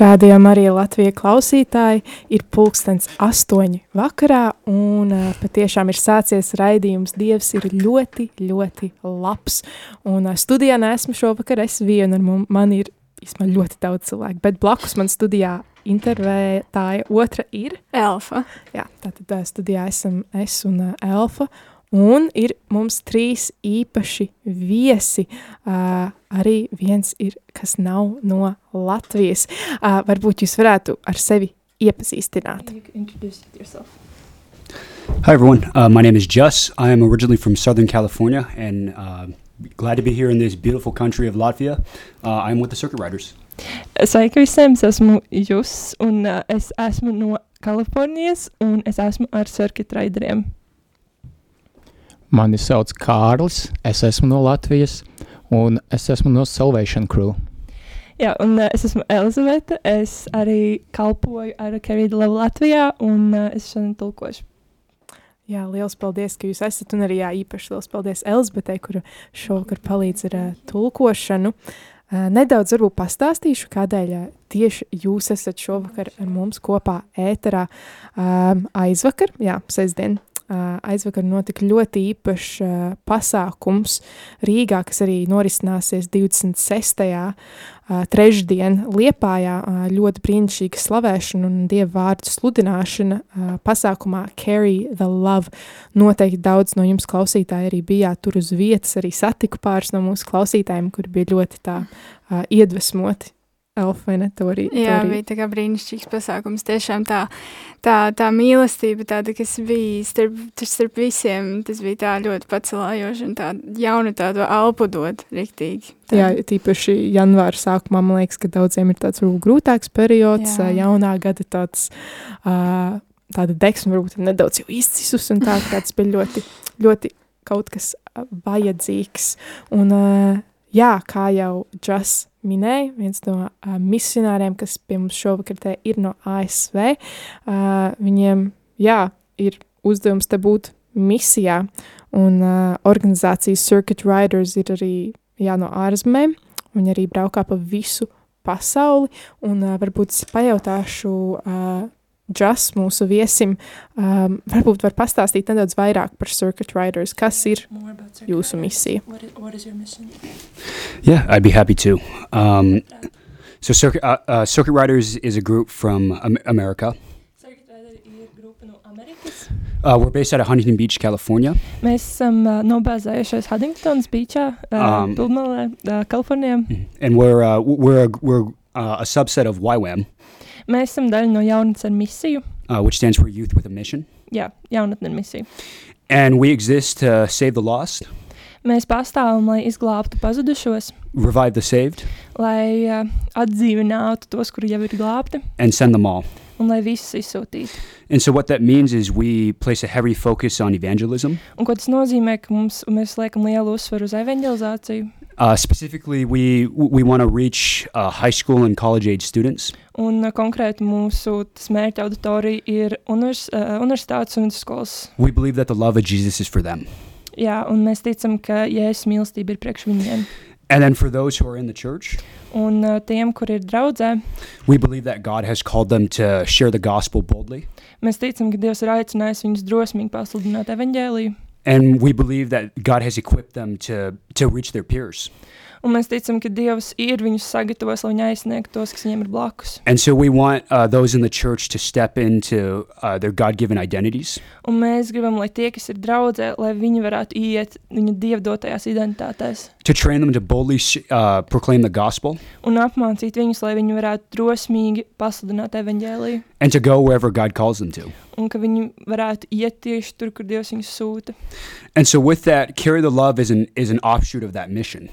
Rādījām arī Latvijas klausītāji. Ir pulkstenis astoņi vakarā, un uh, patiešām ir sācies raidījums. Dievs ir ļoti, ļoti labs. Un uh, studijā nesmu šovakar es viena, un man, ir īstenībā ļoti daudz cilvēku. Bet blakus man studijā intervētāja otra ir Elfa. Jā, tātad uh, studijā esam es un uh, Elfa. Un ir mums trīs īpaši viesi. Uh, arī viens ir, kas nav no Latvijas. Uh, varbūt jūs varētu ar sevi iepazīstināt. Hi, everyone. Uh, my name is Jus. I am originally from Southern California and uh, glad to be here in this beautiful country of Latvia. Uh, I'm with the Circuit Riders. Sveiki visiem! Es esmu Jus, un uh, es esmu no Kalifornijas, un es esmu ar circuit raideriem. Mani sauc Kārlis, es esmu no Latvijas, un es esmu no Salvation Crew. Jā, un uh, es esmu Elizabete. Es arī kalpoju ar Kerīdu Levu Latvijā, un uh, es šodien tulkošu. Jā, liels paldies, ka jūs esat. Un arī jā, īpaši liels paldies Elzbetei, kura šovakar palīdz ar uh, tulkošanu. Uh, nedaudz varbūt pastāstīšu, kādēļ uh, tieši jūs esat šovakar ar mums kopā ēterā um, aizvakar, jā, sestdien. Aizvakar notika ļoti īpašs pasākums Rīgā, kas arī norisināsies 26. Uh, trešdien Liepājā. Ļoti brīnišķīga slavēšana un dievu vārdu sludināšana pasākumā Carry the Love. Noteikti daudz no jums klausītāji arī bijāt tur uz vietas, arī satiku pāris no mūsu klausītājiem, kuri bija ļoti tā iedvesmoti. Elfa, vai ne? To arī, to Jā, arī. bija tā kā brīnišķīgs pasākums. Tiešām tā, tā, tā mīlestība, tāda, kas bija starp, starp visiem, tas bija tā ļoti pacelājoši un tā jaunu tādu alpu dot riktīgi. Tā. Jā, tīpaši janvāra sākumā man liekas, ka daudziem ir tāds varbūt grūtāks periods, Jā. Jaunā gada tāds, uh, tāda deksme varbūt nedaudz jau izcisus un tā, tā tas bija ļoti, ļoti kaut kas vajadzīgs. Un, uh, jā, kā jau Džas minēja, viens no uh, misionāriem, kas pie mums šovakar te ir no ASV, uh, viņiem, jā, ir uzdevums te būt misijā, un uh, organizācijas Circuit Riders ir arī, jā, no ārzemēm, viņi arī braukā pa visu pasauli, un uh, varbūt es pajautāšu uh, Džas, mūsu viesim, um, varbūt var pastāstīt nedaudz vairāk par Circuit Riders, kas ir jūsu misija. Yeah, I'd be happy to. Um, so, Circuit, uh, uh, Circuit Riders is a group from Am- America. Uh, we're based out of Huntington Beach, California. Mēs esam uh, nobāzējušies Huntingtonas beachā, uh, Um, Pilmalē, uh, Kalifornijā. And we're, uh, we're, a, we're uh, a subset of YWAM, Mēs esam daļa no jaunatnes ar misiju. uh, which stands for Youth with a Mission. Jā, jaunatne ar misiju. And we exist to save the lost, Mēs pastāvam, lai izglābtu pazudušos, revive the saved, lai uh, atdzīvinātu tos, kuri jau ir glābti, and send them all. un lai visus izsūtītu. And so, what that means is we place a heavy focus on evangelism. Un ko tas nozīmē, ka mums, mēs liekam lielu uzsvaru uz evanģelizāciju, Uh, specifically, we we want to reach uh, high school and college age students. un uh, konkrēti mūsu mērķa auditorija ir univers, uh, universitātes un vidusskolas. We believe that the love of Jesus is for them. Jā, un mēs ticam, ka Jēzus mīlestība ir priekš viņiem. And then for those who are in the church, Un uh, tiem, kur ir draudzē, we believe that God has called them to share the gospel boldly. mēs ticam, ka Dievs ir aicinājis viņus drosmīgi pasludināt evaņģēliju. And we believe that God has equipped them to, to reach their peers. Un mēs ticam, ka Dievs ir viņus sagatavojis, lai viņi aizsniegtu tos, kas viņiem ir blakus. And so we want uh, those in the church to step into uh, their God given identities. Un mēs gribam, lai tie, kas ir draudzē, lai viņi varētu iet viņu dievdotajās identitātēs to train them to boldly sh- uh, proclaim the gospel un apmācīt viņus, lai viņi varētu drosmīgi pasludināt evaņģēliju. and to go wherever God calls them to. Un ka viņi varētu iet tieši tur, kur Dievs viņus sūta. And so with that, carry the love is an is an offshoot of that mission.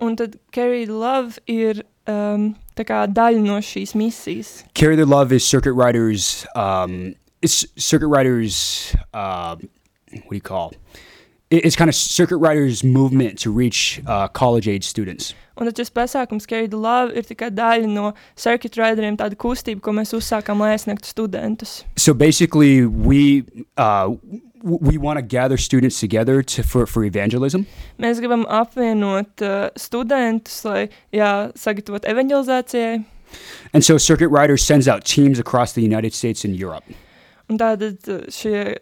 Un tad Carry the Love ir um, tā kā daļa no šīs misijas. Carry the love is circuit riders. Um, it's circuit riders. Uh, what do you call? It- It's kind of circuit riders movement to reach uh, college age students. Un tad šis pasākums, Carry the Love, ir tikai daļa no circuit rideriem, tāda kustība, ko mēs uzsākām, lai aizsniegtu studentus. So basically, we uh, w- we want to gather students together to for, for evangelism. Mēs gribam apvienot uh, studentus, lai jā, sagatavotu evanģelizācijai. And so Circuit Riders sends out teams across the United States and Europe. Un tātad uh, šie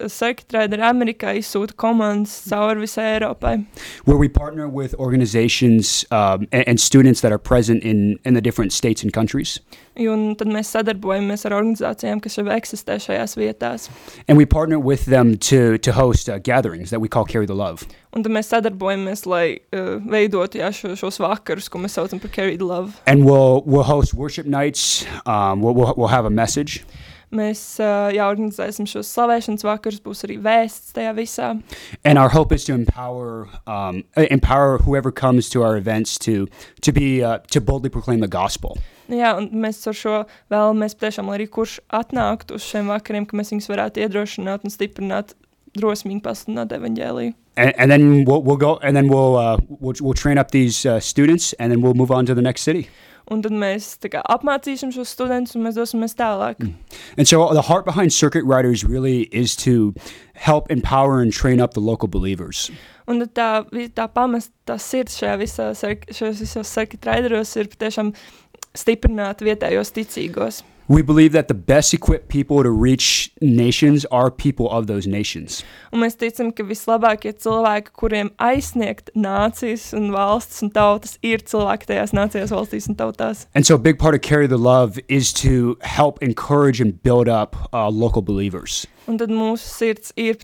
Amerikā izsūta komandas cauri visai Eiropai. where we partner with organizations um, and, and students that are present in, in the different states and countries. Un tad mēs sadarbojamies ar organizācijām, kas jau eksistē šajās vietās. And we partner with them to, to host uh, gatherings that we call Carry the Love. Un tad mēs sadarbojamies, lai uh, veidotu jā, šo, šos vakarus, ko mēs saucam par Carry the Love. And we'll, we'll host worship nights. Um, we'll, we'll, we'll have a message. Mēs uh, jā, organizēsim šos slavēšanas vakarus, būs arī vēsts tajā visā. And our hope is to empower, um, uh, empower whoever comes to our events to, to, be, uh, to boldly proclaim the gospel. Nu Jā, un mēs ar šo vēlamies patiešām, lai arī kurš atnāktu uz šiem vakariem, ka mēs viņus varētu iedrošināt un stiprināt, drosmīgi pasludināt evaņģēliju. And, and then we'll, we'll go and then we'll, uh, we'll, we'll train up these uh, students and then we'll move on to the next city. Un tad mēs kā, apmācīsim šos studentus un mēs dosimies tālāk. Mm. And so the heart behind Circuit Riders really is to help empower and train up the local believers. Un tad tā, tā pamest, tā sirds šajā visā, šajos visos circuit rideros ir patiešām stiprināt vietējos ticīgos. We believe that the best equipped people to reach nations are people of those nations. Un mēs ticam, ka vislabākie cilvēki, kuriem aizsniegt nācijas un valstis un tautas, ir cilvēki tajās nācijās, valstīs un tautās. And so a big part of Carry the Love is to help encourage and build up uh, local believers. Un tad mūsu sirds ir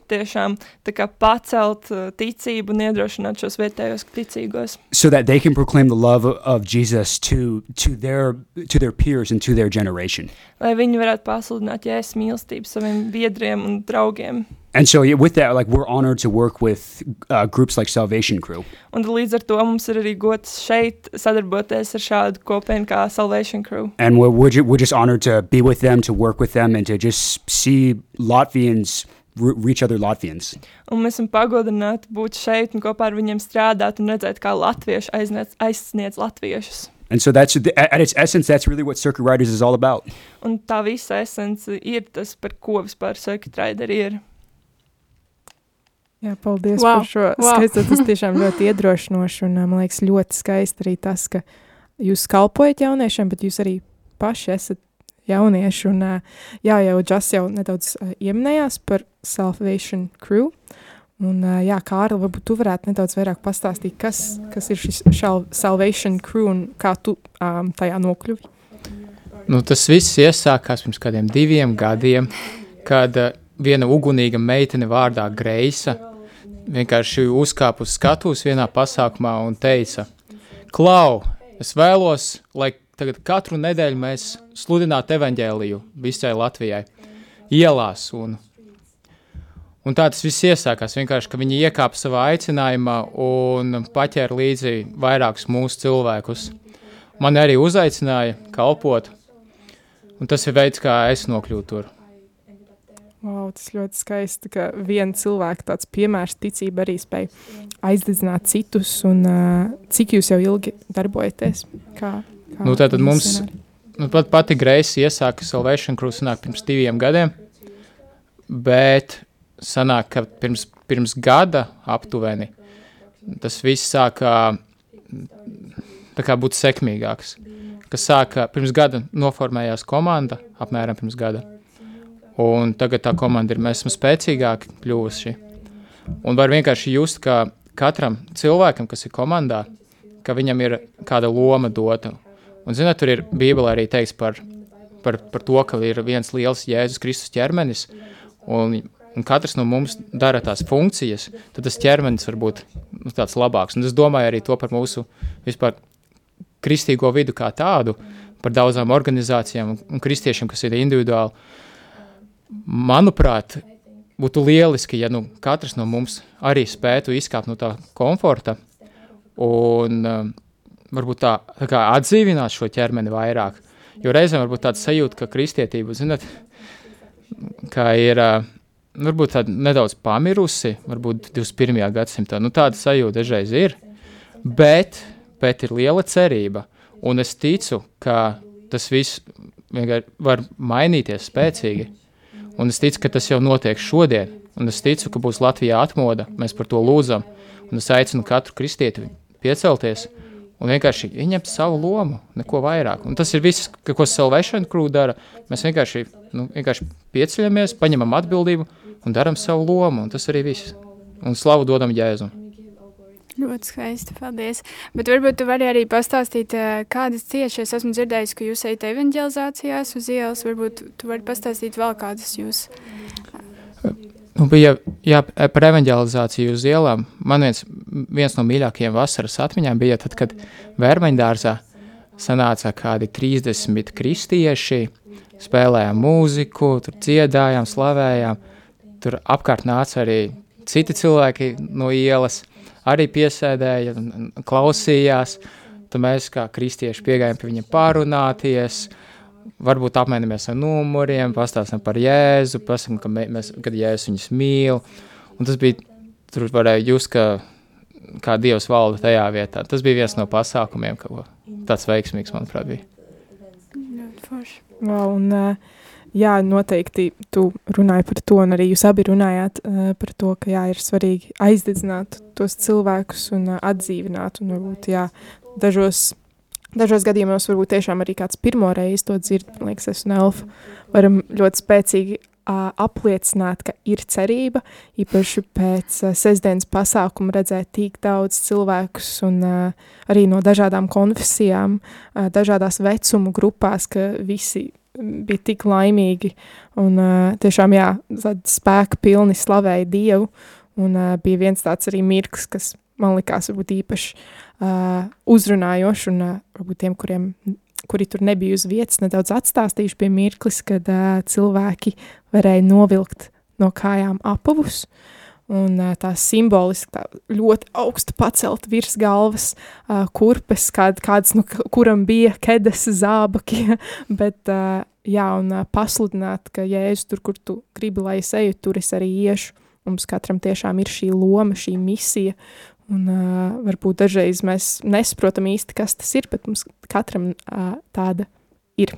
kā pacelt uh, ticību un iedrošināt šos vietējos ticīgos, so that they can proclaim the love of- of Jesus to, to, their, to their peers and to their generation. lai viņi varētu pasludināt jēzus mīlestību saviem biedriem un draugiem. And so yeah, with that, like we're honored to work with uh, groups like Salvation Crew. Un tad līdz ar to mums ir arī gods šeit sadarboties ar šādu kopienu kā Salvation Crew. And we're, we're, ju- we're just honored to be with them, to work with them, and to just see Latvians re- reach other Latvians. Un mēs esam pagodināti būt šeit un kopā ar viņiem strādāt un redzēt, kā latvieši aizniec, aizsniedz latviešus. And so that's at its essence, that's really what Circuit Riders is all about. Un tā visa esence ir tas, par ko vispār circuit rideri ir. Jā, paldies Wow, par šo wow. skaisto. Tas tiešām ļoti iedrošinoši un man liekas ļoti skaisti arī tas, ka jūs kalpojat jauniešiem, bet jūs arī paši esat jaunieši. Un, jā, jau Džas jau nedaudz ieminējās par Salvation Crew. Un, jā, Kārli, varbūt tu varētu nedaudz vairāk pastāstīt, kas, kas ir šis Salvation Crew un kā tu um, tajā nokļuvi. Nu, tas viss iesākās pirms kādiem diviem gadiem, kad uh, viena ugunīga meitene vārdā Greisa vienkārši uzkāpa uz skatuves vienā pasākumā un teica: Klau, es vēlos, lai tagad katru nedēļu mēs sludinātu evaņģēliju visai Latvijai, ielās. Un, un tā tas viss iesākās. Vienkārši, ka viņi iekāpa savā aicinājumā un paķēra līdzi vairākus mūsu cilvēkus. Man arī uzaicināja kalpot, un tas ir veids, kā es nokļuvu tur. Wow, tas ļoti skaisti, ka viena cilvēka tāds piemērs ticība arī spēj aizdedzināt citus. Un, uh, cik jūs jau ilgi darbojaties? Kā, kā Nu, tātad mums- misionāri? Nu, pat pati Greisa iesāka Salvation Cruise sanāk pirms diviem gadiem, bet sanāk, ka pirms, pirms gada aptuveni tas viss sāka tā kā būt sekmīgāks. Kas sāka pirms gada noformējās komanda, apmēram pirms gada. Un tagad tā komanda ir, mēs esam spēcīgāki kļuvuši. Un var vienkārši just, ka katram cilvēkam, kas ir komandā, ka viņam ir kāda loma dota. Un, zināt, tur ir Bībelē arī teikts par, par, par to, ka ir viens liels Jēzus Kristus ķermenis, un, un katrs no mums dara tās funkcijas, tad tas ķermenis var būt nu, tāds labāks. Un es domāju arī to par mūsu vispār kristīgo vidu kā tādu, par daudzām organizācijām un kristiešiem, kas ir individuāli. Manuprāt, būtu lieliski, ja nu, katrs no mums arī spētu izkāpt no tā komforta un um, varbūt tā, tā kā atdzīvināt šo ķermeni vairāk. Jo reizēm varbūt tāds sajūta, ka kristietība, zinat, kā ir uh, varbūt tāda nedaudz pamirusi, varbūt 21. gadsimtā, nu tāda sajūta dažreiz ir, bet, bet ir liela cerība, un es ticu, ka tas viss vienkārši var mainīties spēcīgi, un es ticu, ka tas jau notiek šodien, un es ticu, ka būs Latvijā atmoda, mēs par to lūdzam, un es aicinu katru kristieti piecelties un vienkārši ieņemt savu lomu, neko vairāk. Un tas ir viss, ko Salvation Crew dara. Mēs vienkārši, nu, vienkārši pieceļamies, paņemam atbildību un darām savu lomu, un tas arī viss. Un slavu dodam Jēzum. Ļoti skaisti, paldies. Bet varbūt tu vari arī pastāstīt, eh, kādas tieši es esmu dzirdējis, ka jūs ejat evanģelizācijās uz ielas. Varbūt tu vari pastāstīt vēl kādas jūs. Nu, bija jā, par evanģelizāciju uz ielām. Man viens, viens no mīļākajiem vasaras atmiņām bija tad, kad Vērmaņdārzā sanāca kādi 30 kristieši, spēlējām mūziku, tur dziedājām, slavējām. Tur apkārt nāca arī citi cilvēki no ielas, arī piesēdēja, un- klausījās. Tad mēs kā kristieši piegājām pie viņa pārunāties, varbūt apmainamies ar numuriem, pastāstām par Jēzu, pasakām, ka mē, mēs, kad Jēzus viņus mīl. Un tas bija, tur varēja just, ka kā Dievs valda tajā vietā. Tas bija viens no pasākumiem, ka tāds veiksmīgs, manuprāt, bija. Ļoti forši. Wow, un, ā, jā, noteikti tu runāji par to, un arī jūs abi runājāt ā, par to, ka jā, ir svarīgi aizdedzināt tos cilvēkus un ā, atdzīvināt. Un varbūt, jā, dažos, dažos gadījumos varbūt tiešām arī kāds pirmo reizi to dzird, man liekas, es un Elfa varam ļoti spēcīgi ā, apliecināt, ka ir cerība, īpaši pēc ā, sestdienas pasākuma redzēt tik daudz cilvēkus un ā, arī no dažādām konfesijām, ā, dažādās vecumu grupās, ka visi bija tik laimīgi. Un ā, tiešām, jā, spēka pilni slavēja Dievu, un ā, bija viens tāds arī mirklis, kas man likās varbūt īpaši ā, uzrunājoši, un ā, varbūt tiem, kuriem kuri tur nebija uz vietas, nedaudz atstāstījuši pie mirklis, kad uh, cilvēki varēja novilkt no kājām apavus, un tā simboliski tā ļoti augstu pacelt virs galvas kurpes, kād, kādas, nu, kuram bija kedas zābaki, bet, jā, un pasludināt, ka Jēzus tur, kur tu gribi, lai es eju, tur es arī iešu. Mums katram tiešām ir šī loma, šī misija, Un uh, varbūt dažreiz mēs nesaprotam īsti, kas tas ir, bet mums katram uh, tāda ir.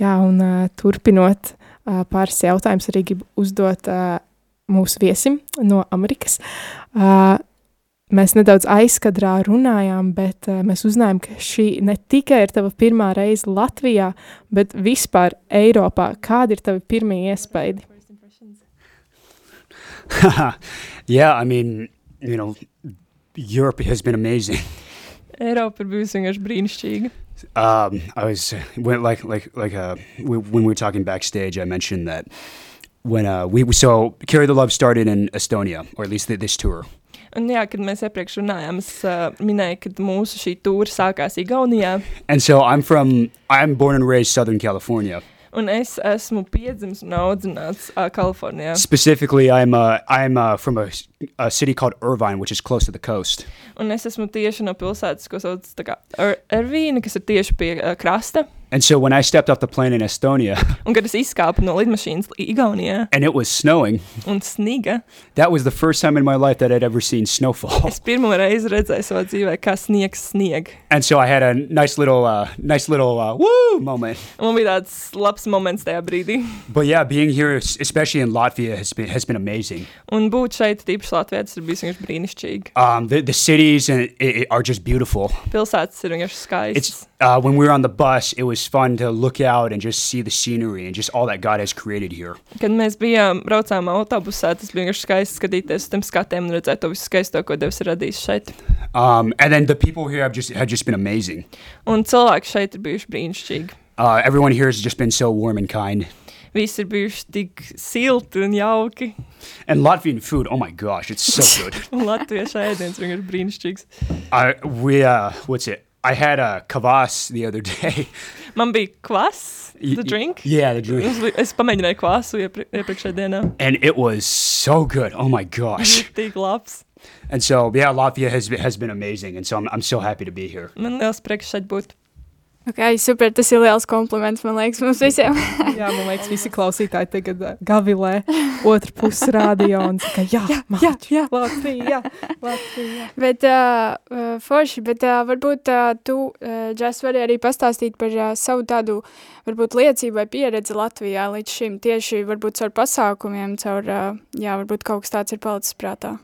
Jā, un uh, turpinot uh, pāris jautājumus, arī gribu uzdot uh, mūsu viesim no Amerikas. Uh, mēs nedaudz aizkadrā runājām, bet uh, mēs uzzinājām, ka šī ne tikai ir tava pirmā reize Latvijā, bet vispār Eiropā. Kādi ir tavi pirmie iespaidi? yeah, I mean, you know, Europe has been amazing. Eiropa ir bijusi vienkārši brīnišķīga. Um, I was when, like like like uh, we, when we were talking backstage, I mentioned that when uh, we so Carry the Love started in Estonia, or at least th- this tour. Un jā, kad mēs iepriekš runājām, es uh, minēju, ka mūsu šī tūra sākās Igaunijā, And so I'm from I'm born and raised Southern California. un es esmu piedzimis un audzināts uh, Kalifornijā. Specifically, I'm uh, I'm uh, from a, a city called Irvine, which is close to the coast. Un es esmu tieši no pilsētas, ko sauc par er Ervīnu, kas ir tieši pie uh, krasta. And so when I stepped off the plane in Estonia Un kad es izkāpu no lidmašīnas Igaunijā and it was snowing, un sniga, that was the first time in my life that I'd ever seen snowfall. es pirmo reizi redzēju savā dzīvē, kā sniegs snieg. And so I had a nice little uh, nice little uh, woo moment. Un man bija tāds labs moments tajā brīdī. But yeah, being here, es- especially in Latvia, has been has been amazing. Un būt šeit, tīpaši Latvijas, ir bijis vienkārši brīnišķīgi. Um, the, the cities and it, it are just beautiful. Pilsētas ir vienkārši skaistas. It's uh, when we were on the bus, it was fun to look out and just see the scenery and just all that God has created here. Kad mēs bijām braucām autobusā, tas bija vienkārši skaisti skatīties uz tiem skatiem un redzēt to visu skaisto, ko Dievs ir radījis šeit. Um, and then the people here have just have just been amazing. Un cilvēki šeit ir bijuši brīnišķīgi. Uh, everyone here has just been so warm and kind. Visi ir bijuši tik silti un jauki. And Latvian food, oh my gosh, it's so good. Un latviešu ēdiens vienkārši brīnišķīgs. I we uh, what's it? I had a kvass the other day. Man bija kvass, Y- the y- drink. Yeah, the drink. Es, li- es pamēģināju kvasu iepri, iepriekšējā dienā. and it was so good. Oh my gosh! Tik labs. And so yeah, Latvia has been- has been amazing, and so I'm I'm so happy to be here. Man liels prieks šeit būt. Ok, super, tas ir liels kompliments, man liekas, mums visiem. Jā, man liekas, visi klausītāji tagad uh, gavilē otru pusi rādio un saka, jā, jā, jā, jā. Latvija, jā, Latvija. Bet, uh, forši, bet uh, varbūt uh, tu, uh, Džas, vari arī pastāstīt par uh, savu tādu, varbūt liecību vai pieredzi Latvijā līdz šim, tieši varbūt caur pasākumiem, caur, uh, jā, varbūt kaut kas tāds ir palicis prātā.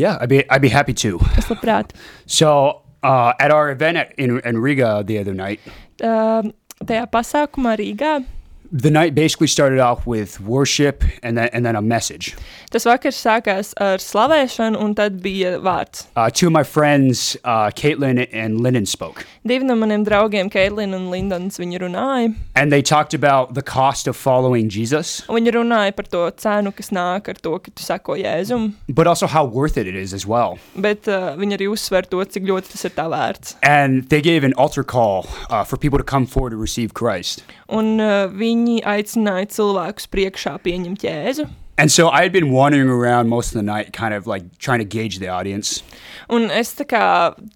Yeah, I'd be I'd be happy to. Es labprāt. So uh, at our event at, in in Riga the other night, Uh, tajā pasākumā Rīgā the night basically started off with worship and then and then a message. tas vakars sākās ar slavēšanu, un tad bija vārds. Uh, two of my friends, uh, Caitlin and Lyndon, spoke, Divi no maniem draugiem, Keitlina un Lindons, viņi runāja. and they talked about the cost of following Jesus, Un Viņi runāja par to cenu, kas nāk ar to, ka tu seko Jēzum, but also how worth it it is as well. bet uh, viņi arī uzsver to, cik ļoti tas ir tā vērts. And they gave an altar call uh, for people to come forward to receive Christ. Un uh, viņi aicināja cilvēkus priekšā pieņemt Jēzu. And so I had been wandering around most of the night, kind of like trying to gauge the audience. Un es tā kā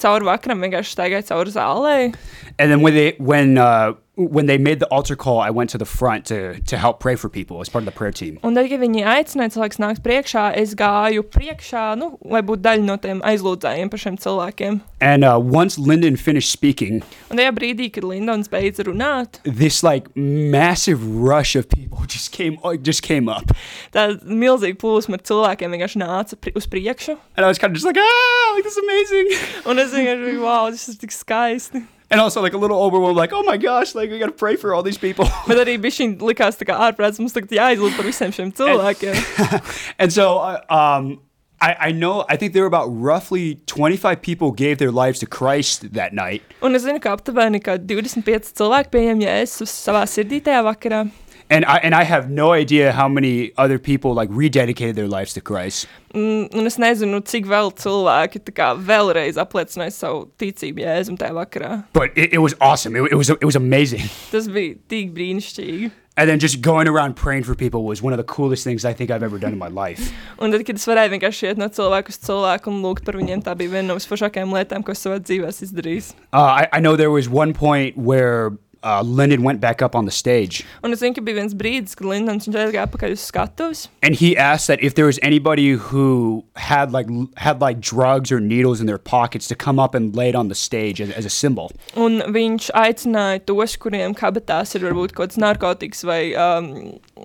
cauri vakaram vienkārši staigāju cauri zālē. And then when they when uh, when they made the altar call, I went to the front to to help pray for people as part of the prayer team. Un tad, kad viņi aicināja cilvēkus nākt priekšā, es gāju priekšā, nu, lai būtu daļa no tiem aizlūdzējiem par šiem cilvēkiem. And uh, once Lyndon finished speaking, Un tajā brīdī, kad Lindons beidza runāt, this like massive rush of people just came uh, just came up, tā milzīga plūsma ar cilvēkiem vienkārši nāca pri uz priekšu. and I was kind of just like, ah, like this is amazing, Un es vienkārši biju, wow, tas ir tik skaisti. And also like a little overwhelmed, like, oh my gosh, like we gotta pray for all these people. Bet arī bija šī likās tā kā ārprāts, mums tagad jāizlūdz par visiem šiem cilvēkiem. and so uh, um, I, I know I think there were about roughly 25 people gave their lives to Christ that night. Un es zinu, ka aptuveni kā 25 cilvēki pieņem jēzus savā sirdī tajā vakarā. And I, and I have no idea how many other people like rededicated their lives to Christ. Mm, Un es nezinu, cik vēl cilvēki tā kā vēlreiz apliecināja savu ticību jēzum tajā vakarā. But it, it was awesome. It, it was it was amazing. Tas bija tik brīnišķīgi. And then just going around praying for people was one of the coolest things I think I've ever done in my life. Un tad, kad es varēju vienkārši iet no cilvēka uz cilvēku un lūgt par viņiem, tā bija viena no visforšākajām lietām, ko es savā dzīvē esmu izdarījis. Uh, I, I know there was one point where uh, Lyndon went back up on the stage Un es zinu, ka bija viens brīdis, kad Lindons viņš aizgāja atpakaļ uz skatuves. and he asked that if there was anybody who had like l- had like drugs or needles in their pockets to come up and lay it on the stage as, as a symbol. Un viņš aicināja tos, kuriem kabatās ir varbūt kaut kāds narkotikas vai um,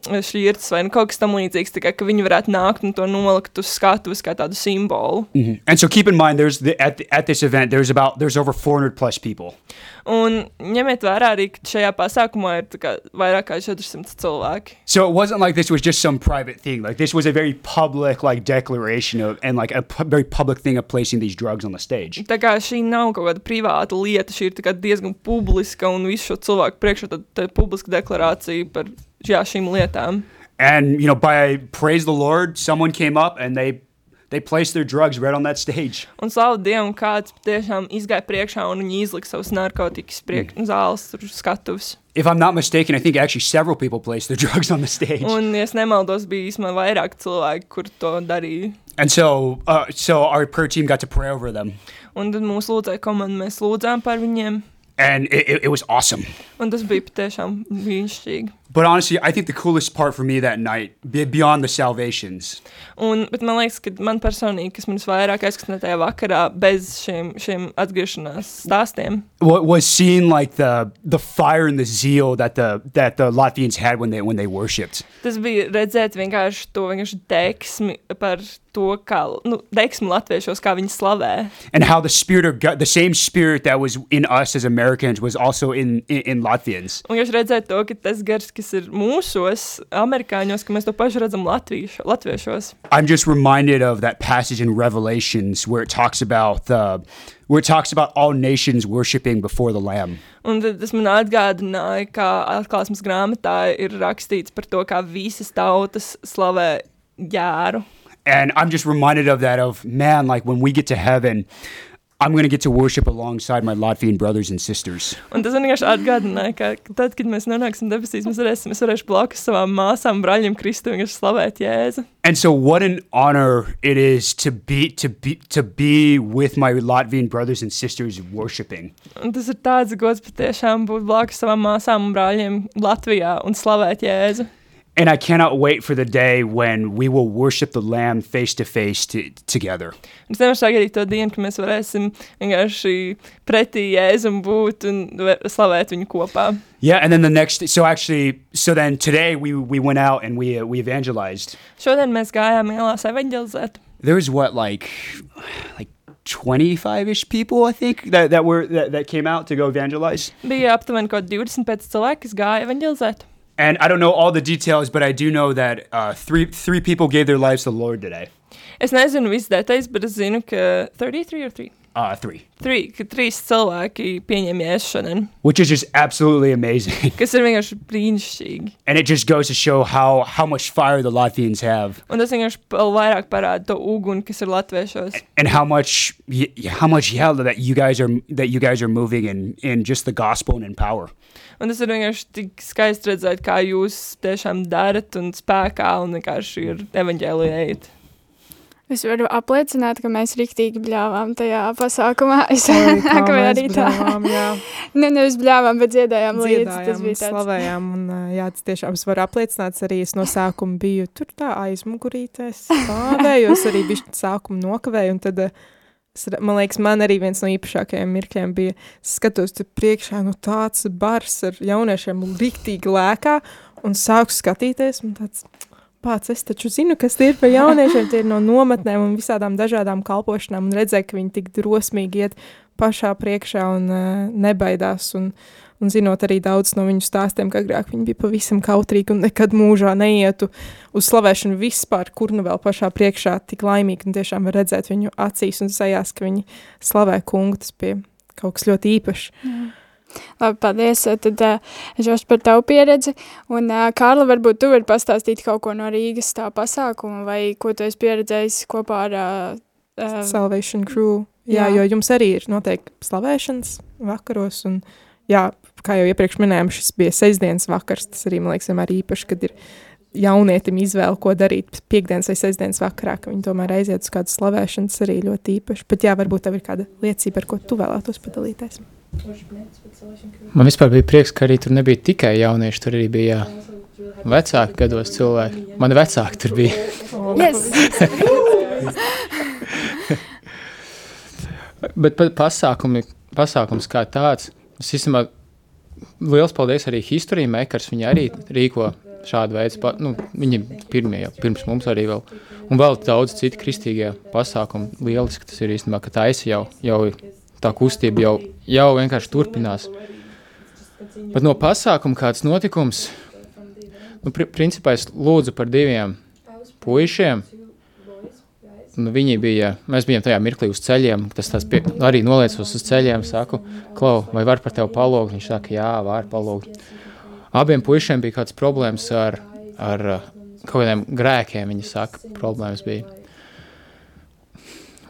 šķirts vai nu, kaut kas tam līdzīgs, tā kā, ka viņi varētu nākt un to nolikt uz skatuves kā tādu simbolu. And so keep in mind, there's the, at the, at this event there's about there's over 400 plus people. Un ņemiet vērā arī, ka šajā pasākumā ir tā kā vairāk kā 400 cilvēki. So it wasn't like this was just some private thing. Like this was a very public like declaration of and like a pu- very public thing of placing these drugs on the stage. Tā kā šī nav kaut kāda privāta lieta, šī ir tā kā diezgan publiska un visu šo cilvēku priekšā tad, tad publiska deklarācija par jā, šīm lietām. And you know, by praise the Lord, someone came up and they they placed their drugs right on that stage. Un slavu Dievam, kāds tiešām izgāja priekšā un viņi izlika savus narkotikas priekš, mm. zāles, tur skatuves. If I'm not mistaken, I think actually several people placed their drugs on the stage. Un, ja es nemaldos, bija īstenībā vairāk cilvēki, kur to darīja. And so uh, so our prayer team got to pray over them. Un tad mūsu lūdzēja komanda, mēs lūdzām par viņiem. And it, it, it was awesome. Un tas bija patiešām brīnišķīgi. But honestly, I think the coolest part for me that night, be- beyond the salvations, Un, bet man liekas, ka man personīgi, kas man visvairāk aizkustināja tajā vakarā, bez šiem, šiem atgriešanās stāstiem, wa- was seeing like the the fire and the zeal that the that the Latvians had when they when they worshipped. tas bija redzēt vienkārši to vienkārši deksmi par to, kā, nu, deksmi latviešos, kā viņi slavē. and how the spirit of God, the same spirit that was in us as Americans, was also in in, in Latvians. Un jūs redzēt to, ka tas gars, kas ir mūsos, amerikāņos, ka mēs to pašu redzam latviešu, latviešos. I'm just reminded of that passage in Revelations where it talks about the where it talks about all nations worshiping before the Lamb. Un tad tas man atgādināja, ka atklāsmes grāmatā ir rakstīts par to, kā visas tautas slavē jēru. And I'm just reminded of that of man, like when we get to heaven, I'm going to get to worship alongside my Latvian brothers and sisters. Un tas man vienkārši atgādināja, ka tad, kad mēs nonāksim debesīs, mēs varēsim, es varēšu blakus savām māsām, brāļiem, Kristu vienkārši slavēt Jēzu. And so what an honor it is to be to be to be with my Latvian brothers and sisters worshiping. Un tas ir tāds gods patiešām būt blakus savām māsām un brāļiem Latvijā un slavēt Jēzu. And I cannot wait for the day when we will worship the Lamb face to face to- together. Un Es nevaru sagaidīt to dienu, kad mēs varēsim vienkārši pretī Jēzum būt un ve- slavēt viņu kopā. Yeah, and then the next. So actually, so then today we we went out and we uh, we evangelized. Šodien mēs gājām ielās evanģelizēt. There was what like like twenty five ish people I think that that were that, that came out to go evangelize. Bija aptuveni kaut 25 cilvēki, kas gāja evanģelizēt. And I don't know all the details, but I do know that uh, three three people gave their lives to the Lord today. Es nezinu visas detaļas, bet es zinu, ka 33 or 3. Uh, three, 3, ka 3 cilvēki pieņem jēzu šodien, which is just absolutely amazing, kas ir vienkārši brīnišķīgi. and it just goes to show how how much fire the Latvians have. Un tas vienkārši vairāk parāda to uguni, kas ir latviešos. and how much how much yeah that you guys are that you guys are moving in in just the gospel and in power Un tas ir vienkārši tik skaisti redzēt, kā jūs tiešām darat un spēkā un vienkārši ir evanģēlijējot. Es varu apliecināt, ka mēs riktīgi bļāvām tajā pasākumā. Es rītā. bļāvām, jā. Ne, nevis bļāvām, bet dziedājām līdzi. Tas dziedājām, bija un tāds. slavējām. Un, jā, tas tiešām es varu apliecināt, arī es no sākuma biju tur tā aizmugurītēs, stāvēju, es arī biju sākumu nokavēju, un tad, re- man liekas, man arī viens no īpašākajiem mirkļiem bija, skatos tur priekšā, nu tāds bars ar jauniešiem riktīgi lēkā, un sāku skatīties, un tāds, Pats, es taču zinu, kas tie ir par jauniešiem. Tie ir no nometnēm un visādām dažādām kalpošanām. Un redzēju, ka viņi tik drosmīgi iet pašā priekšā un uh, nebaidās. Un, un zinot arī daudz no viņu stāstiem, ka agrāk viņi bija pavisam kautrīgi un nekad mūžā neietu uz slavēšanu vispār, kur nu vēl pašā priekšā tik laimīgi. Un tiešām var redzēt viņu acīs un sajās, ka viņi slavē kungu. Tas bija kaut kas ļoti īpašs. Labi, paldies. Tad es par tavu pieredzi. Un, uh, Kārla, varbūt tu vari pastāstīt kaut ko no Rīgas tā pasākuma, vai ko tu esi pieredzējis kopā ar uh, Salvation Crew. Jā, jā. jo jums arī ir noteikti slavēšanas vakaros. Un, jā, kā jau iepriekš minējām, šis bija sestdienas vakars. Tas arī man liekas, vienmēr īpaši, kad ir jaunietim izvēle, ko darīt piekdienas vai sestdienas vakarā, ka viņi tomēr aiziet uz kādu slavēšanu. Tas arī ļoti īpaši. Bet jā, varbūt tev ir kāda liecība, ar ko tu vēlētos padalīties. Man vispār bija prieks, ka arī tur nebija tikai jaunieši, tur arī bija vecāki gados cilvēki. Mani vecāki tur bija. yes. Bet pa- pasākumi, pasākums kā tāds, es īstenībā liels paldies arī History Makers. Viņi arī rīko šādu veidu, nu, viņi pirmie jau, pirms mums arī vēl. Un vēl daudz citu kristīgie pasākumi. Lieliski tas ir īstenībā, ka taisa jau, jau tā kustība jau, jau vienkārši turpinās. Bet no pasākuma kāds notikums, nu, pri, principā es lūdzu par diviem puišiem. Nu, viņi bija, mēs bijām tajā mirklī uz ceļiem. Tas pie, arī noliecos uz ceļiem. Saku, Klau, vai var par tevi palūgt? Viņš saka, jā, var palūgt. Abiem puišiem bija kāds problēmas ar, ar uh, kaut kādiem grēkiem. Viņi saka, problēmas bija.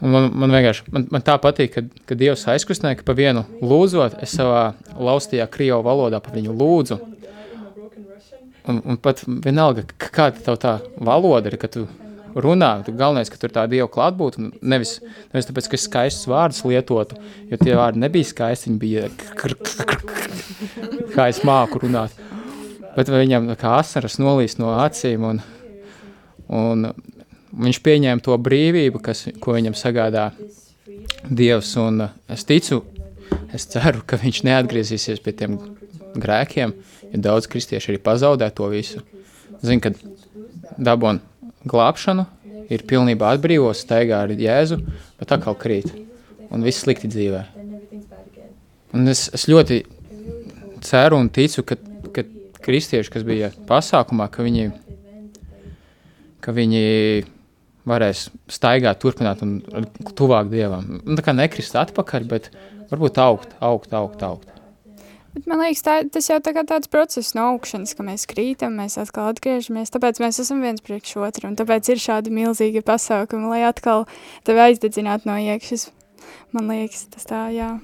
Un man, man vienkārši man, man tā patīk, ka, ka Dievs aizkustināja, ka pa vienu lūdzot, es savā laustajā krievu valodā pa viņu lūdzu. Un, un pat vienalga, kāda tev tā valoda ir, ka tu runā, galvenais, ka tur tā Dieva klātbūt, un nevis, nevis tāpēc, ka es skaistus vārdus lietotu, jo tie vārdi nebija skaisti, viņi bija kr- kr- kr- kā es māku runāt. bet viņam kā asaras nolīst no acīm, un, un viņš pieņēma to brīvību, kas, ko viņam sagādā Dievs, un es ticu, es ceru, ka viņš neatgriezīsies pie tiem grēkiem, jo daudz kristieši arī pazaudē to visu. Zin, kad dabon glābšanu, ir pilnībā atbrīvos, staigā ar Jēzu, bet atkal krīt, un viss slikti dzīvē. Un es, es ļoti ceru un ticu, ka, ka kristieši, kas bija pasākumā, ka viņi, ka viņi varēs staigāt, turpināt un tuvāk Dievam. Un tā kā nekrist atpakaļ, bet varbūt augt, augt, augt, augt. Bet man liekas, tā, tas jau tā tāds process no augšanas, ka mēs krītam, mēs atkal atgriežamies, tāpēc mēs esam viens priekš otru, un tāpēc ir šādi milzīgi pasākumi, lai atkal tevi aizdedzinātu no iekšas. Man liekas, tas tā, jā.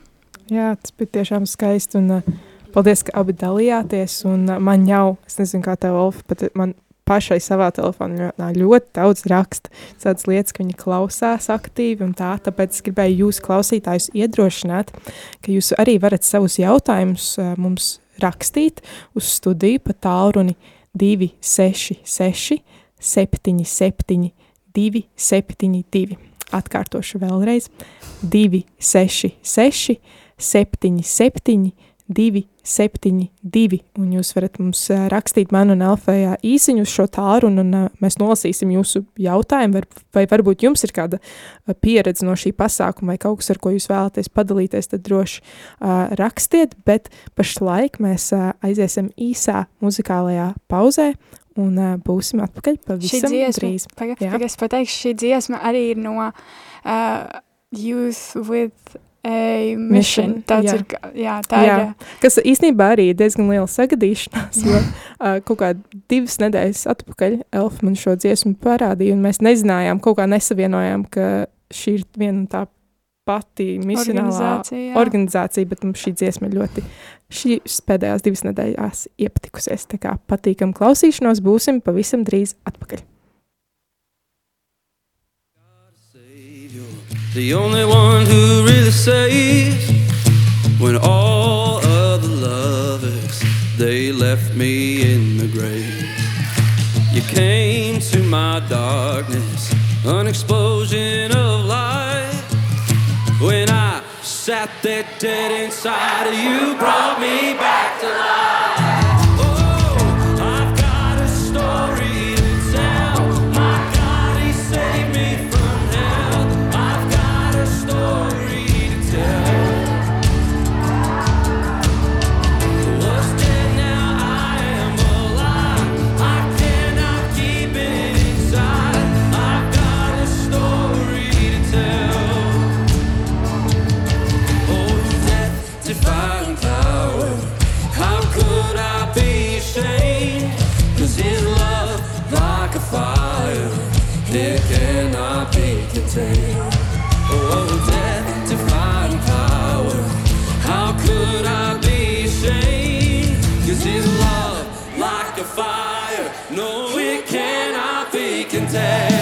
Jā, tas bija tiešām skaisti. Un, uh, paldies, ka abi dalījāties. Un, uh, man jau, es nezinu, kā tev, Olfa, bet man pašai savā telefonā ļoti daudz raksta tādas lietas, ka viņi klausās aktīvi un tā. Tāpēc es gribēju jūs, klausītājus, iedrošināt, ka jūs arī varat savus jautājumus uh, mums rakstīt uz studiju pa tālruni 266 77 272. Atkārtošu vēlreiz 266 77 272, un jūs varat mums ā, rakstīt man un Elfējā īsiņu uz šo tālruni, un ā, mēs nolasīsim jūsu jautājumu, vai varbūt jums ir kāda pieredze no šī pasākuma, vai kaut kas, ar ko jūs vēlaties padalīties, tad droši rakstiet, bet pašlaik mēs aiziesim īsā muzikālajā pauzē, un uh, būsim atpakaļ pavisam dziesma, drīz. paga, Jā. paga, es pateikšu, šī dziesma arī ir no uh, Youth with Mission. Mission, Tāds jā. ir, jā, tā Jā. ir. Kas īstenībā arī ir diezgan liela sagadīšanās, jo uh, kaut kā divas nedēļas atpakaļ Elfa man šo dziesmu parādīja, un mēs nezinājām, kaut kā nesavienojām, ka šī ir viena un tā pati misionālā Organizācija, jā. organizācija, bet mums šī dziesma ļoti šīs pēdējās divas nedēļās iepatikusies. Tā kā patīkam klausīšanos, būsim pavisam drīz atpakaļ. The only one who really saves when all other lovers they left me in the grave. You came to my darkness, an explosion of light. When I sat there dead inside of you, brought me back to life. Fire, no, it cannot be contained.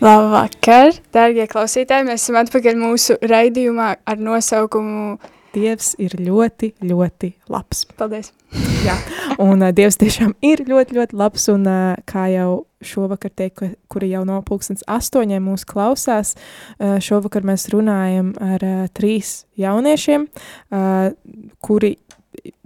Labvakar, dārgie klausītāji! Mēs esam atpakaļ mūsu raidījumā ar nosaukumu Dievs ir ļoti, ļoti labs. Paldies! Jā, un uh, Dievs tiešām ir ļoti, ļoti labs. Un, uh, kā jau šovakar teicu, kuri jau no pulkstens astoņiem mūs klausās, uh, šovakar mēs runājam ar uh, trīs jauniešiem, uh, kuri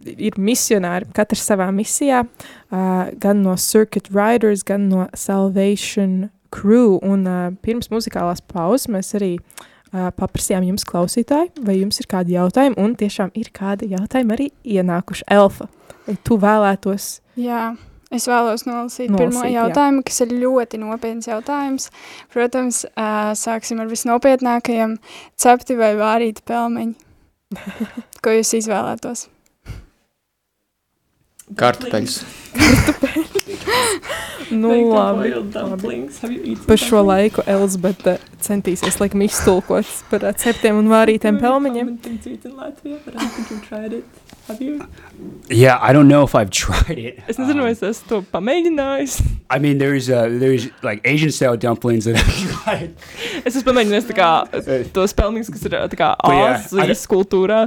ir misionāri, katrs savā misijā, uh, gan no Circuit Riders, gan no Salvation Crew. Un uh, pirms muzikālās pauzes mēs arī uh, paprasījām jums, klausītāji, vai jums ir kādi jautājumi, un tiešām ir kādi jautājumi arī ienākuši Elfa. Vai tu vēlētos? Jā, es vēlos nolasīt, Nolasīt, pirmo jā. jautājumu, kas ir ļoti nopietns jautājums. Protams, ā, sāksim ar visnopietnākajiem - cepti vai vārīti pelmeņi. Ko jūs izvēlētos? Kartupeļus. Nu, labi. Par šo laiku Elizabete centīsies laikam iztulkot par uh, ceptiem un vārītiem pelmeņiem. Yeah, I don't know if I've tried it. Es nezinu, vai Um, es esmu to pamēģinājis. I mean, there's uh, there's like Asian style dumplings that I've tried. Es esmu pamēģinājis tā kā, tos pelnīgus, kas ir tā kā But yeah, I Āzijas kultūrā.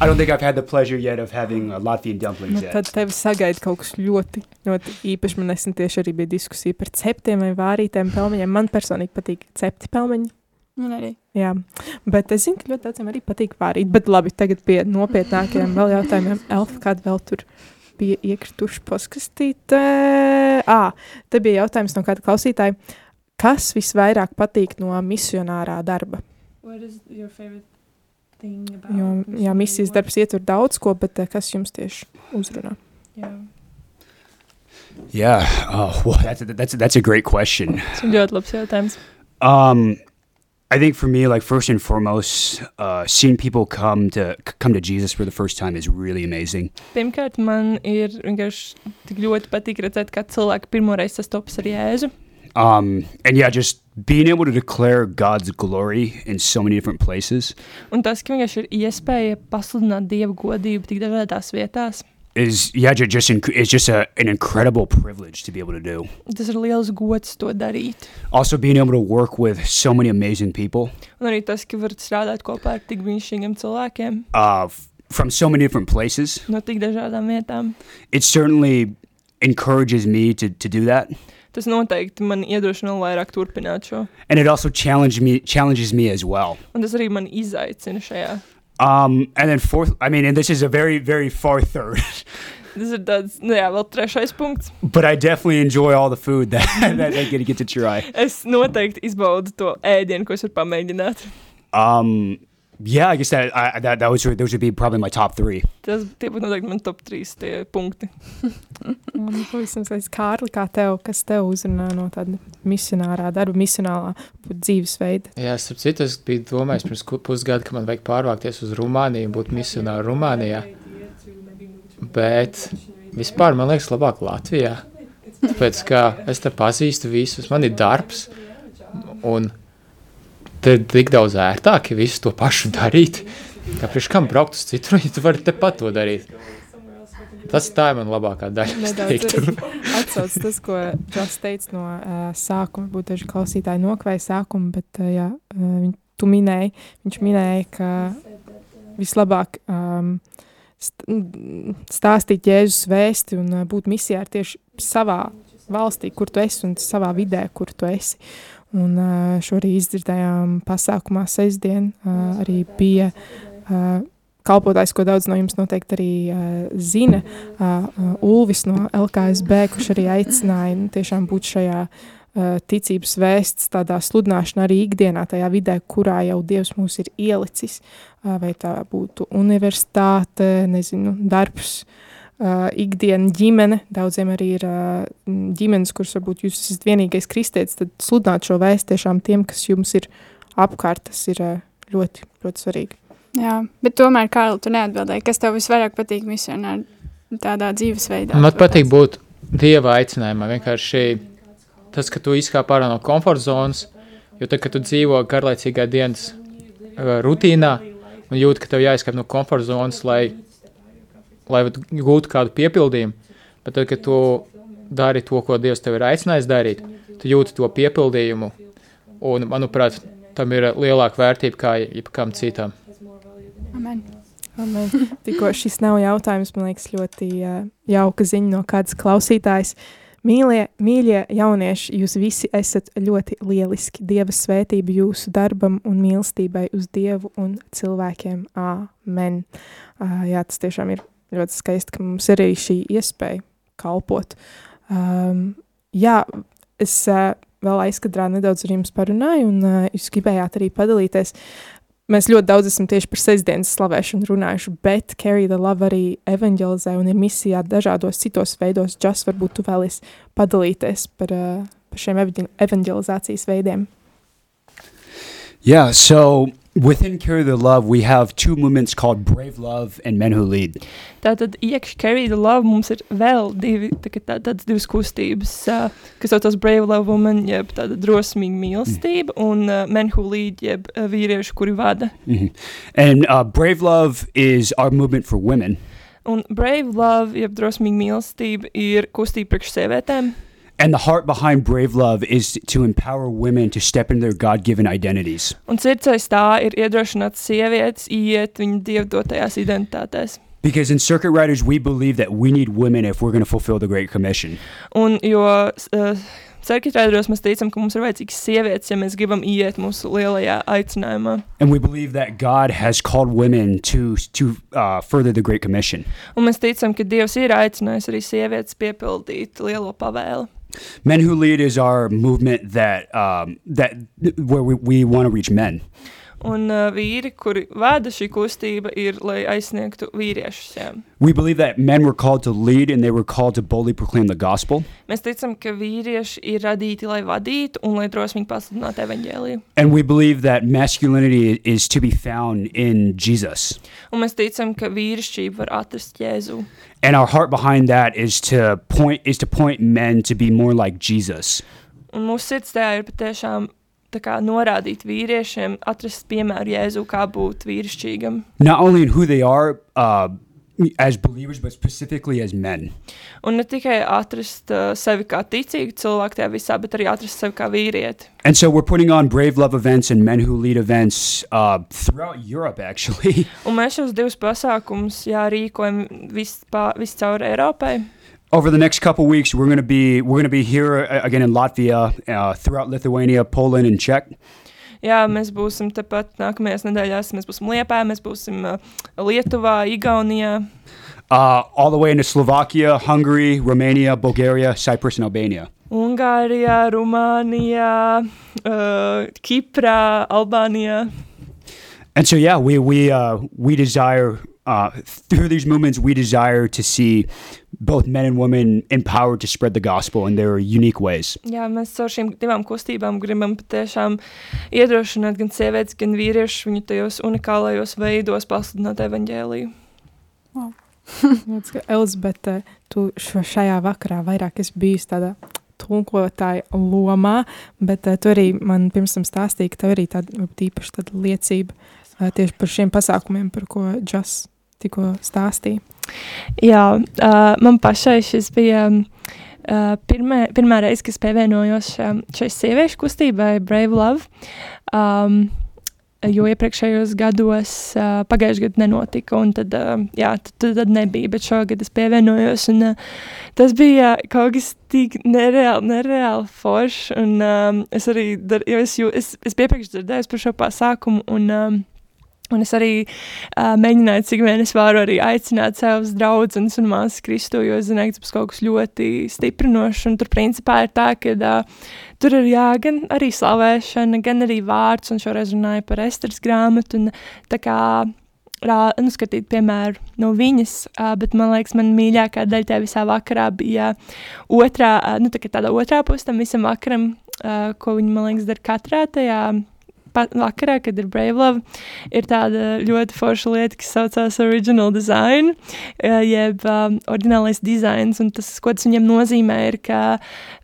I don't think I've had the pleasure yet of having uh, Latvian dumplings Nu, yet. tad tevi sagaida kaut kas ļoti, ļoti īpašs. Man nesen tieši arī bija diskusija par ceptiem vai vārītiem pelmeņiem. Man personīgi patīk cepti pelmeņi. Man arī. Jā, bet es zinu, ka ļoti daudziem arī patīk vārīt. Bet labi, tagad pie nopietnākajiem vēl jautājumiem. Elfa, kāda vēl tur bija iekrituši poskastīt? Ā, te bija jautājums no kāda klausītāja. Kas visvairāk patīk no misionārā darba? Jo, jā, misijas darbs ietver daudz ko, bet eh, kas jums tieši uzrunā? Yeah. Oh, well, that's a, that's that's a great question. Tas ir ļoti labs jautājums. Um, I think for me, like first and foremost, uh, seeing people come to c- come to Jesus for the first time is really amazing. Pirmkārt, man ir vienkārši tik ļoti patīk redzēt, kā cilvēki pirmoreiz sastopas ar Jēzu. Um, and yeah, just being able to declare God's glory in so many different places Un tas, ka vienkārši ir iespēja pasludināt Dieva godību tik dažādās vietās, is yeah, ju- just inc- it's just a, an incredible privilege to be able to do. tas ir liels gods to darīt. Also, being able to work with so many amazing people Un arī tas, ka varat strādāt kopā ar tik brīnišķīgiem cilvēkiem uh, from so many different places, no tik dažādām vietām. it certainly encourages me to, to do that. Tas noteikti man iedrošina vairāk turpināt šo. And it also challenge me, challenges me as well. Un tas arī man izaicina šajā. Um, and then fourth, I mean, and this is a very, very far third, Tas ir tāds, nu jā, vēl trešais punkts. but I definitely enjoy all the food that, that I get to get to try. Es noteikti izbaudu to ēdienu, ko es varu pamēģināt. Um, yeah, I guess that, I, that, that was, those would be probably my top three. Tas tie būtu noteikti man top 3 tie punkti. Un pavisam skaidrs, Kārli, kā tev, kas tev uzrunā no tāda misionārā darba, misionālā dzīvesveida? Jā, starp citu, es biju domājis pirms pusgada, ka man vajag pārvākties uz Rumāniju un būt misionāru Rumānijā. Bet vispār man liekas labāk Latvijā. Tāpēc, ka es te pazīstu visus, man ir darbs, un te ir tik daudz ērtāk, ja visu to pašu darīt. Kāpēc kam braukt uz citur, ja tu vari tepat to darīt? Tas tā ir man labākā daļa. atsauc tas, ko Džos teica no uh, sākuma, varbūt daži klausītāji nokvēja sākumu, bet uh, jā, uh, viņ, tu minēji, viņš minēja, ka vislabāk um, st stāstīt Jēzus vēsti un uh, būt misijā ir tieši savā valstī, kur tu esi un savā vidē, kur tu esi. Un šo arī izdzirdējām pasākumā sestdien, arī bija kalpotājs, ko daudz no jums noteikti arī uh, zina, uh, Ulvis no LKSB, kurš arī aicināja nu, tiešām būt šajā uh, ticības vēsts, tādā sludināšanā arī ikdienā, tajā vidē, kurā jau Dievs mūs ir ielicis, uh, vai tā būtu universitāte, nezinu, darbs, uh, ikdiena, ģimene. Daudziem arī ir uh, ģimenes, kuras varbūt jūs esat vienīgais kristietis, tad sludināt šo vēstu tiešām tiem, kas jums ir apkārt, tas ir uh, ļoti, ļoti svarīgi. Jā, bet tomēr, Kārli, tu neatbildēji, kas tev visvairāk patīk misionāri tādā dzīvesveidā? Man patīk būt dieva aicinājumā. Vienkārši tas, ka tu izkāp ārā no komforta zonas, jo tad, kad tu dzīvo garlaicīgā dienas uh, rutīnā un jūti, ka tev jāizkāp no komforta zonas, lai, lai tu gūtu kādu piepildījumu, bet tad, kad tu dari to, ko Dievs tev ir aicinājis darīt, tu jūti to piepildījumu Un, manuprāt, tam ir lielāka vērtība kā jebkam citam. Amen. Amen. Tikko šis nav jautājums, man liekas, ļoti uh, jauka ziņa no kādas klausītājas. Mīļie, mīļie jaunieši, jūs visi esat ļoti lieliski. Dieva svētība jūsu darbam un mīlestībai uz Dievu un cilvēkiem. Amen. Uh, jā, tas tiešām ir ļoti skaisti, ka mums ir arī šī iespēja kalpot. Um, jā, es uh, vēl aizkadrā nedaudz ar jums parunāju, un uh, jūs gribējāt arī padalīties. Mēs ļoti daudz esam tieši par sestdienas slavēšanu runājuši, bet Carry the Love arī evanģelizē un ir misijā dažādos citos veidos. Just varbūt tu vēlies padalīties par, uh, par šiem evanģelizācijas veidiem. Yeah, so within Carry the Love, we have two movements called Brave Love and Men Who Lead. Tātad iekšā Carry the Love mums ir vēl divi, tā, tā, tādas divas kustības, uh, kas saucas Brave Love Woman, jeb tāda drosmīga mīlestība, mm. un uh, Men Who Lead, jeb uh, vīrieši, kuri vada. Mm -hmm. And uh, Brave Love is our movement for women. Un Brave Love, jeb drosmīga mīlestība, ir kustība priekš sievietēm. And the heart behind Brave Love is to empower women to step into their God given identities. Un sirds aiz tā ir iedrošināt sievietes iet viņu dievdotajās identitātēs. Because in Circuit Riders, we believe that we need women if we're going to fulfill the Great Commission. Un jo uh, Circuitēdos mēs ticam, ka mums ir vajadzīgas sievietes, ja mēs gribam iet mūsu lielajā aicinājumā. And we believe that God has called women to, to uh, further the Great Commission. Un mēs ticam, ka Dievs ir aicinājis arī sievietes piepildīt lielo pavēli. Men Who Lead is our movement that, um, that where we, we want to reach men. Un uh, vīri, kuri vada šī kustība, ir, lai aizsniegtu vīriešus. Jā. We believe that men were called to lead and they were called to boldly proclaim the gospel. Mēs ticam, ka vīrieši ir radīti, lai vadītu un lai drosmīgi pasludinātu evaņģēliju. And we believe that masculinity is to be found in Jesus. Un mēs ticam, ka vīrišķība var atrast Jēzu. And our heart behind that is to point is to point men to be more like Jesus. Un mūsu sirds tajā ir patiešām tā kā norādīt vīriešiem, atrast piemēru Jēzu, kā būt vīrišķīgam. Not only in who they are uh, as believers, but specifically as men. Un ne tikai atrast uh, sevi kā ticīgu cilvēku tajā visā, bet arī atrast sevi kā vīrieti. And so we're putting on Brave Love events and Men Who Lead events uh, throughout Europe, actually. Un mēs šos divus pasākumus jā, rīkojam vis, pa, vis caur Eiropai. Over the next couple weeks, we're going to be we're going to be here uh, again in Latvia, uh, throughout Lithuania, Poland, and Czech. Jā, mēs būsim tepat nākamajās nedēļās. Mēs būsim Liepā, mēs būsim uh, Lietuvā, Igaunijā. Uh, all the way into Slovakia, Hungary, Romania, Bulgaria, Cyprus, and Albania. Ungārijā, Rumānijā, uh, Kiprā, Albānijā. And so, yeah, we we uh, we desire uh, through these movements, we desire to see both men and women empowered to spread the gospel in their unique ways. Jā, mēs caur šīm divām kustībām gribam patiešām iedrošināt gan sievietes, gan vīriešus viņu tajos unikālajos veidos pasludināt evaņģēliju. Elizabete, tu šo šajā vakarā vairāk esi bijusi tādā tulkotāja lomā, bet uh, tu arī man pirms tam stāstīji, ka tev arī tāda īpaša tāda liecība uh, tieši par šiem pasākumiem, par ko Džas tikko stāstīja. Jā, man pašai šis bija pirmā, pirmā reize, kad pievienojos šai sieviešu kustībai Brave Love. Um, jo iepriekšējos gados uh, pagājušajā gadā nenotika, un tad, uh, jā, tad, tad nebija, bet šogad es pievienojos, un uh, tas bija kaut kas tik nereāli, nereāli foršs, un um, es arī, dar, jo es, jū, es, es piepriekš dzirdēju par šo pasākumu, un um, Un es arī uh, mēģināju, cik vien es varu arī aicināt savus draugus un māsas Kristu, jo es zināju, ka tas būs kaut kas ļoti stiprinošs. Un tur principā ir tā, ka uh, tur ir jā, gan arī slavēšana, gan arī vārds, un šoreiz runāju par Esteras grāmatu. Un, tā kā rā, nu, skatīt, piemēram, no viņas, uh, bet man liekas, man mīļākā daļa tajā visā vakarā bija otrā, uh, nu, tā tāda otrā puse tam visam vakaram, uh, ko viņi, man liekas, dara katrā tajā vakarā, kad ir Brave Love, ir tāda ļoti forša lieta, kas saucās Original Design, eh, jeb um, oriģinālais dizains. Un tas, ko tas viņam nozīmē, ir, ka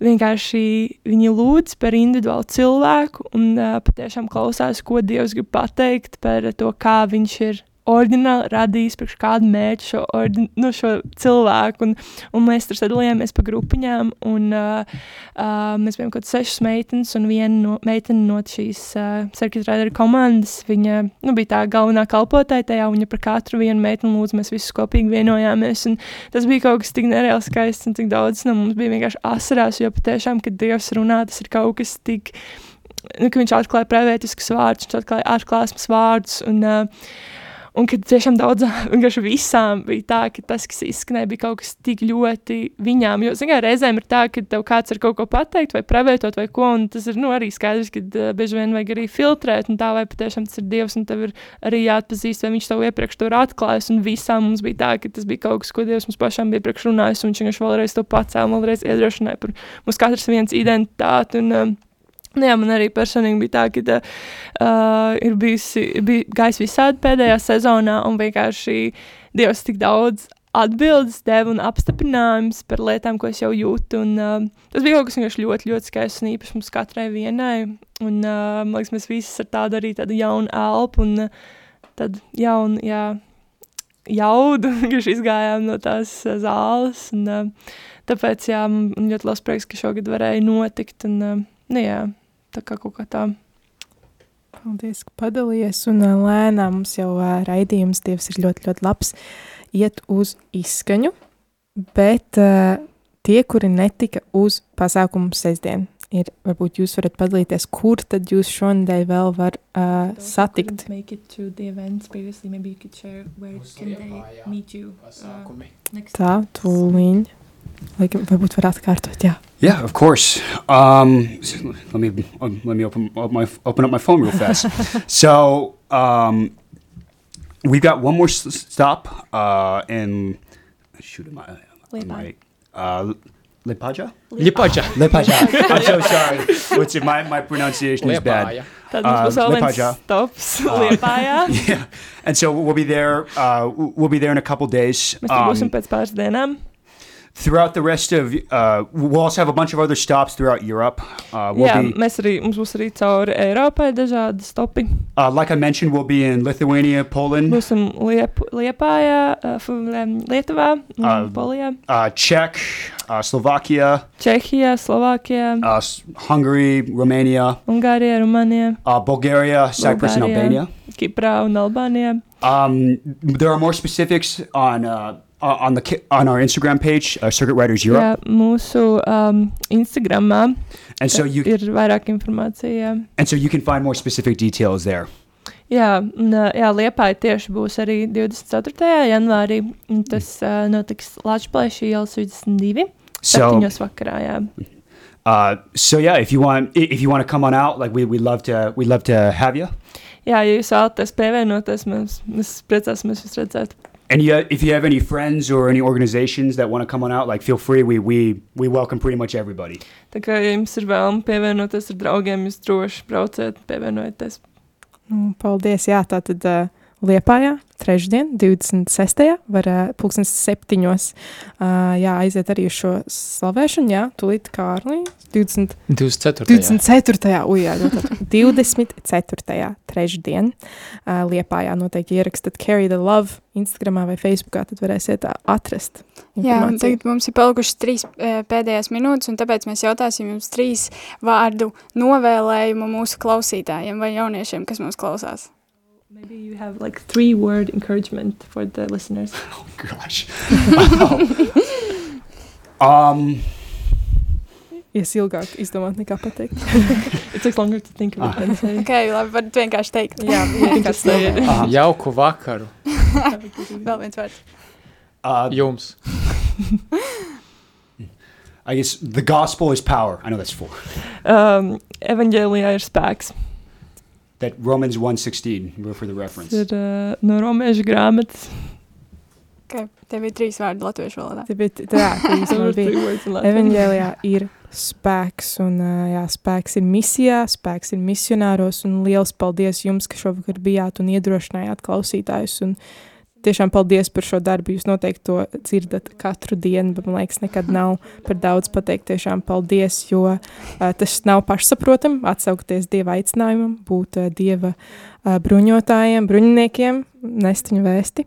vienkārši viņi lūdz par individuālu cilvēku un uh, patiešām klausās, ko Dievs grib pateikt par to, kā viņš ir oriģināli radījis priekš kādu mērķu šo, ordi, nu, šo cilvēku. Un, un mēs tur sadalījāmies pa grupiņām, un uh, uh, mēs bijām kaut kāds sešas meitenes, un viena no, meitene no šīs uh, circuit rider komandas, viņa nu, bija tā galvenā kalpotāja tajā, un viņa par katru vienu meiteni lūdzu, mēs visus kopīgi vienojāmies, un tas bija kaut kas tik nereāli skaists, un tik daudz no mums bija vienkārši asarās, jo patiešām, kad Dievs runā, tas ir kaut kas tik, nu, ka viņš atklāja pravietiskus vārdus, viņš atklāja atklāsmes vārdus, un, uh, un kad tiešām daudz, vienkārši visām bija tā, ka tas, kas izskanēja, bija kaut kas tik ļoti viņām, jo, zināmā reizēm ir tā, ka tev kāds ir kaut ko pateikt vai pravietot vai ko, un tas ir, nu, arī skaidrs, ka uh, bieži vien vajag arī filtrēt, un tā vai patiešām tas ir Dievs, un tev ir arī jāatpazīst, vai viņš tev iepriekš to ir atklājis, un visām mums bija tā, ka tas bija kaut kas, ko Dievs mums pašām bija priekš runājis, un viņš vienkārši vēlreiz to pacēla, vēlreiz iedrošināja par mums katrs viens identitāti, un, um, jā, man arī personīgi bija tā, ka uh, ir bijusi, bija gājis visādi pēdējā sezonā, un vienkārši Dievs tik daudz atbildes deva un apstiprinājums par lietām, ko es jau jūtu. Un, uh, tas bija kaut kas vienkārši ļoti, ļoti skaists un īpašs mums katrai vienai. Un, uh, man liekas, mēs visi ar tādu arī tādu jaunu elpu un uh, tādu jaunu, jā, jaudu, kas izgājām no tās uh, zāles. Un, uh, tāpēc, jā, man ļoti liels prieks, ka šogad varēja notikt. Un, uh, nu, jā, tā kā kaut kā tā. Paldies, ka padalījies. Un lēnām mums jau raidījums Dievs ir ļoti, ļoti labs. Iet uz izskaņu, bet uh, tie, kuri netika uz pasākumu sestdien, ir, varbūt jūs varat padalīties, kur tad jūs šonadēļ vēl var uh, satikt. Make it to the events previously, maybe you could share where can they meet you uh, next Tā, tūliņ. Laikam, varbūt var atkārtot, jā. Yeah, of course. Um, let me um, let me open up my open up my phone real fast. so um, we've got one more s- stop uh, in shoot am I, am I uh, Lipaja? Ļipaģa. Lipaja. I'm so sorry. What's it? My my pronunciation is bad. Liepāja. Tad Uh, būs vēl viens Liepāžā. stops Liepājā. Yeah, and so we'll be there. Uh, we'll be there in a couple days. Mēs tur būsim Um, pēc pāris dienām. Throughout the rest of, uh, we'll also have a bunch of other stops throughout Europe. Uh, we'll Jā, be, mēs arī, mums būs arī cauri Eiropai dažādi stopi. uh, like I mentioned, we'll be in Lithuania, Poland, Būsim Liep, Liepājā, uh, um, Lietuvā, Uh, Polijā, uh, Czech, uh, Slovakia, Čehijā, Slovākijā, uh, Hungary, Romania, Ungārijā, Rumānijā, uh, Bulgaria, Cyprus, and Albania. Kiprā un Albānijā. Um, there are more specifics on uh, uh, on the ki- on our Instagram page, uh, Circuit Riders Europe, Jā, mūsu um, Instagramā and so you ir vairāk informācija. Jā. and so you can find more specific details there. Jā, un, ā, jā Liepāja tieši būs arī 24. janvārī. un Tas uh, notiks Latvijas ielas 22. So 7. vakarā. Jā. uh, so yeah, if you want i- if you want to come on out, like we we love to we love to have you. jā, ja jūs vēlaties pievienoties, mēs, mēs priecāsimies jūs redzēt. And you, if you have any friends or any organizations that want to come on out, like feel free. We we we welcome pretty much everybody. Tā kā ja jums ir vēlme pievienoties ar draugiem, jūs droši brauciet, pievienojieties. Nu, paldies, jā, tā tad uh, Liepājā, trešdien, 26. var uh, pulkstens septiņos, uh, jā, aiziet arī uz šo slavēšanu, jā, tūlīt Kārlī, 20, 24. 24. ujā, ļoti 24. trešdien uh, Liepājā noteikti ierakstat Carry the Love Instagramā vai Facebookā, tad varēsiet uh, atrast Jā, un informāciju. tagad mums ir palikušas trīs pēdējās minūtes, un tāpēc mēs jautāsim jums trīs vārdu novēlējumu mūsu klausītājiem vai jauniešiem, kas mūs klausās. Maybe you have like three word encouragement for the listeners. Oh Gosh. um. Ies ilgāk izdomāt nekā pateikt. It takes longer to think of it than say. Ok, labi, varat vienkārši teikt. jā, vienkārši say it. Uh, Jauku vakaru Vēl viens vārds. uh, jums. I guess the gospel is power. I know that's four. Um, Evanģēlijā ir spēks. That Romans 1.16, for the reference. Tas ir uh, no romiešu grāmatas. Okay. Tev bija trīs vārdi latviešu valodā. Tā, tā īstenībā bija. Evanģēlijā ir spēks, un ā, jā, spēks ir misijā, spēks ir misionāros, un liels paldies jums, ka šovakar bijāt un iedrošinājāt klausītājus, un tiešām paldies par šo darbu. Jūs noteikti to dzirdat katru dienu, bet man liekas, nekad nav par daudz pateikt. Tiešām paldies, jo uh, tas nav pašsaprotami atsaukties Dieva aicinājumam, būt uh, Dieva uh, bruņotājiem, bruņiniekiem, nest viņu vēsti.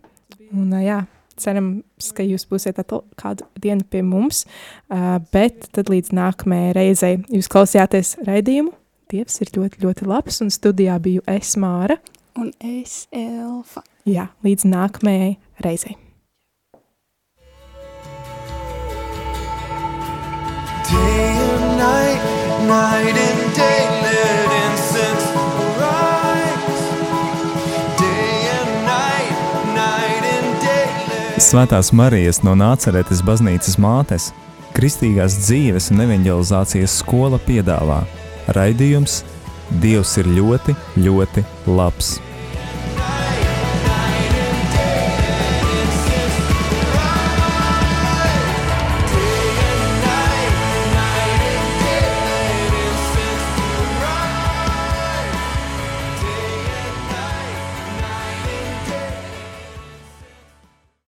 Un, uh, jā, cerams, ka jūs būsiet atkal kādu dienu pie mums, uh, bet tad līdz nākamajai reizei jūs klausījāties raidījumu. Dievs ir ļoti, ļoti labs, un studijā biju es Māra. Un es Elfa. Jā, līdz nākamajai reizei. Day and night, night and day, let incense arise. Day and night, night and day, let Svētās Marijas no Nāceretes baznīcas mātes, Kristīgās dzīves un evanģelizācijas skola piedāvā raidījums Dievs ir ļoti, ļoti labs.